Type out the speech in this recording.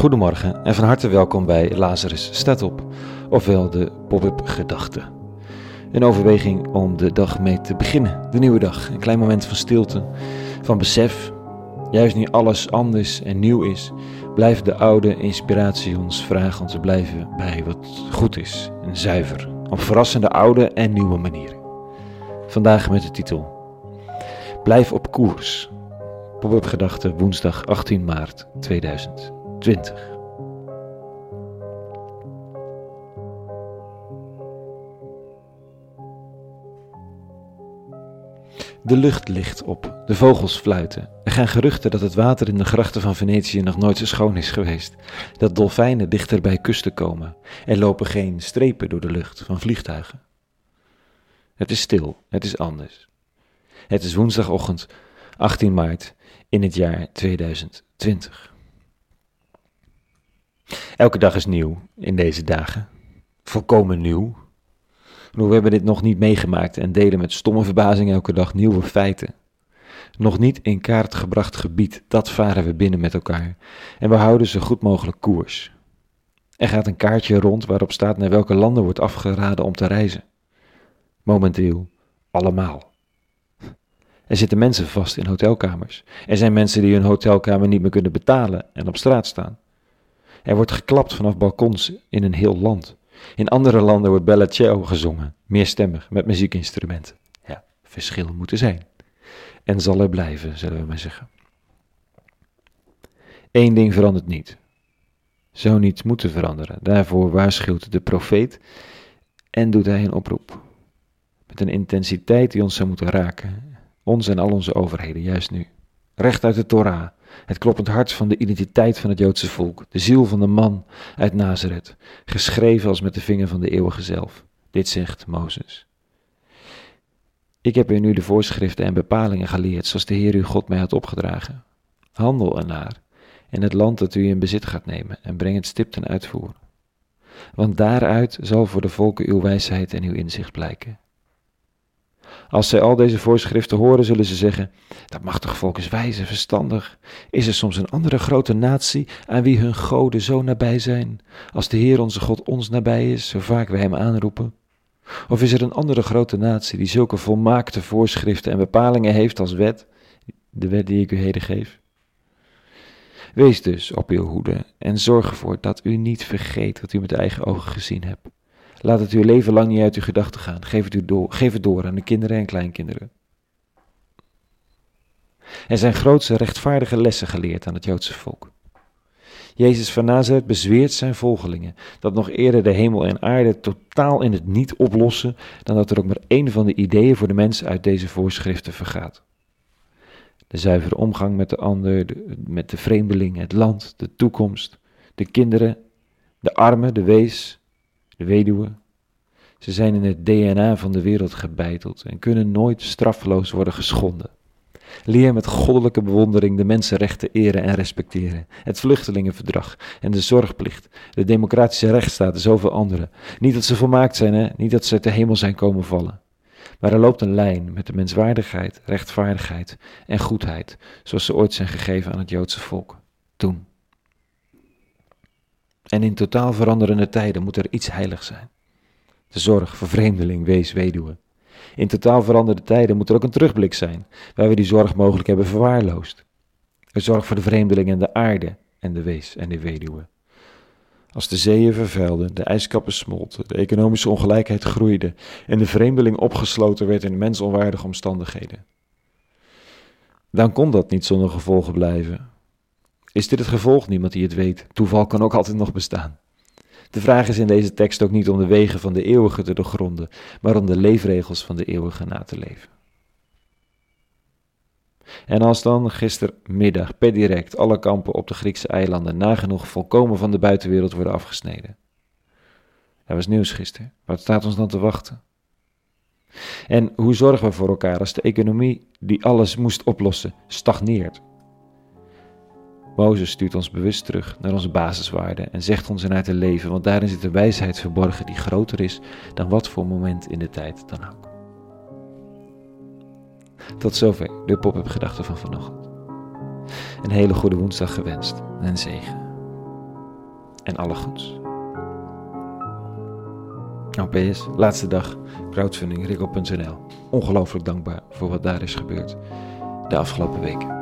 Goedemorgen en van harte welkom bij Lazarus staat op, ofwel de pop-up gedachte. Een overweging om de dag mee te beginnen, de nieuwe dag. Een klein moment van stilte, van besef. Juist nu alles anders en nieuw is, blijft de oude inspiratie ons vragen om te blijven bij wat goed is en zuiver. Op verrassende oude en nieuwe manieren. Vandaag met de titel Blijf op koers. Pop-up gedachte woensdag 18 maart 2020. De lucht ligt op, de vogels fluiten. Er gaan geruchten dat het water in de grachten van Venetië nog nooit zo schoon is geweest. Dat dolfijnen dichter bij kusten komen. Er lopen geen strepen door de lucht van vliegtuigen. Het is stil, het is anders. Het is woensdagochtend 18 maart in het jaar 2020. Elke dag is nieuw in deze dagen. Volkomen nieuw. We hebben dit nog niet meegemaakt en delen met stomme verbazing elke dag nieuwe feiten. Nog niet in kaart gebracht gebied, dat varen we binnen met elkaar. En we houden zo goed mogelijk koers. Er gaat een kaartje rond waarop staat naar welke landen wordt afgeraden om te reizen. Momenteel allemaal. Er zitten mensen vast in hotelkamers. Er zijn mensen die hun hotelkamer niet meer kunnen betalen en op straat staan. Er wordt geklapt vanaf balkons in een heel land. In andere landen wordt Bella Ciao gezongen, meerstemmig, met muziekinstrumenten. Ja, verschil moet er zijn. En zal er blijven, zullen we maar zeggen. Eén ding verandert niet. Zou niets moeten veranderen. Daarvoor waarschuwt de profeet en doet hij een oproep. Met een intensiteit die ons zou moeten raken ons en al onze overheden, juist nu. Recht uit de Torah, het kloppend hart van de identiteit van het Joodse volk, de ziel van de man uit Nazareth, geschreven als met de vinger van de eeuwige zelf. Dit zegt Mozes. Ik heb u nu de voorschriften en bepalingen geleerd, zoals de Heer uw God mij had opgedragen. Handel ernaar, in het land dat u in bezit gaat nemen, en breng het stipt ten uitvoer. Want daaruit zal voor de volken uw wijsheid en uw inzicht blijken. Als zij al deze voorschriften horen, zullen ze zeggen: Dat machtig volk is wijs en verstandig. Is er soms een andere grote natie aan wie hun goden zo nabij zijn, als de Heer onze God ons nabij is, zo vaak wij hem aanroepen? Of is er een andere grote natie die zulke volmaakte voorschriften en bepalingen heeft als wet, de wet die ik u heden geef? Wees dus op uw hoede en zorg ervoor dat u niet vergeet wat u met eigen ogen gezien hebt Laat het uw leven lang niet uit uw gedachten gaan. Geef het, u door, geef het door aan de kinderen en kleinkinderen. Er zijn grootse rechtvaardige lessen geleerd aan het Joodse volk. Jezus van Nazareth bezweert zijn volgelingen dat nog eerder de hemel en aarde totaal in het niet oplossen dan dat er ook maar één van de ideeën voor de mens uit deze voorschriften vergaat. De zuivere omgang met de ander, met de vreemdeling, het land, de toekomst, de kinderen, de armen, de wees, de weduwe. Ze zijn in het DNA van de wereld gebeiteld en kunnen nooit straffeloos worden geschonden. Leer met goddelijke bewondering de mensenrechten eren en respecteren, het vluchtelingenverdrag en de zorgplicht, de democratische rechtsstaat en zoveel andere. Niet dat ze volmaakt zijn, hè? niet dat ze uit de hemel zijn komen vallen. Maar er loopt een lijn met de menswaardigheid, rechtvaardigheid en goedheid, zoals ze ooit zijn gegeven aan het Joodse volk. Toen. En in totaal veranderende tijden moet er iets heilig zijn. De zorg voor vreemdeling, wees, weduwe. In totaal veranderde tijden moet er ook een terugblik zijn, waar we die zorg mogelijk hebben verwaarloosd. Er zorg voor de vreemdeling en de aarde en de wees en de weduwe. Als de zeeën vervuilden, de ijskappen smolten, de economische ongelijkheid groeide en de vreemdeling opgesloten werd in mensonwaardige omstandigheden. Dan kon dat niet zonder gevolgen blijven, is dit het gevolg? Niemand die het weet. Toeval kan ook altijd nog bestaan. De vraag is in deze tekst ook niet om de wegen van de eeuwige te doorgronden, maar om de leefregels van de eeuwige na te leven. En als dan gistermiddag per direct alle kampen op de Griekse eilanden nagenoeg volkomen van de buitenwereld worden afgesneden. Er was nieuws gisteren. Wat staat ons dan te wachten? En hoe zorgen we voor elkaar als de economie die alles moest oplossen stagneert? Mozes stuurt ons bewust terug naar onze basiswaarden en zegt ons eruit te leven, want daarin zit een wijsheid verborgen die groter is dan wat voor moment in de tijd dan ook. Tot zover de pop-up gedachte van vanochtend. Een hele goede woensdag gewenst en zegen. en alle goeds. Nou, PS, laatste dag, crowdfunding. Ongelooflijk dankbaar voor wat daar is gebeurd de afgelopen weken.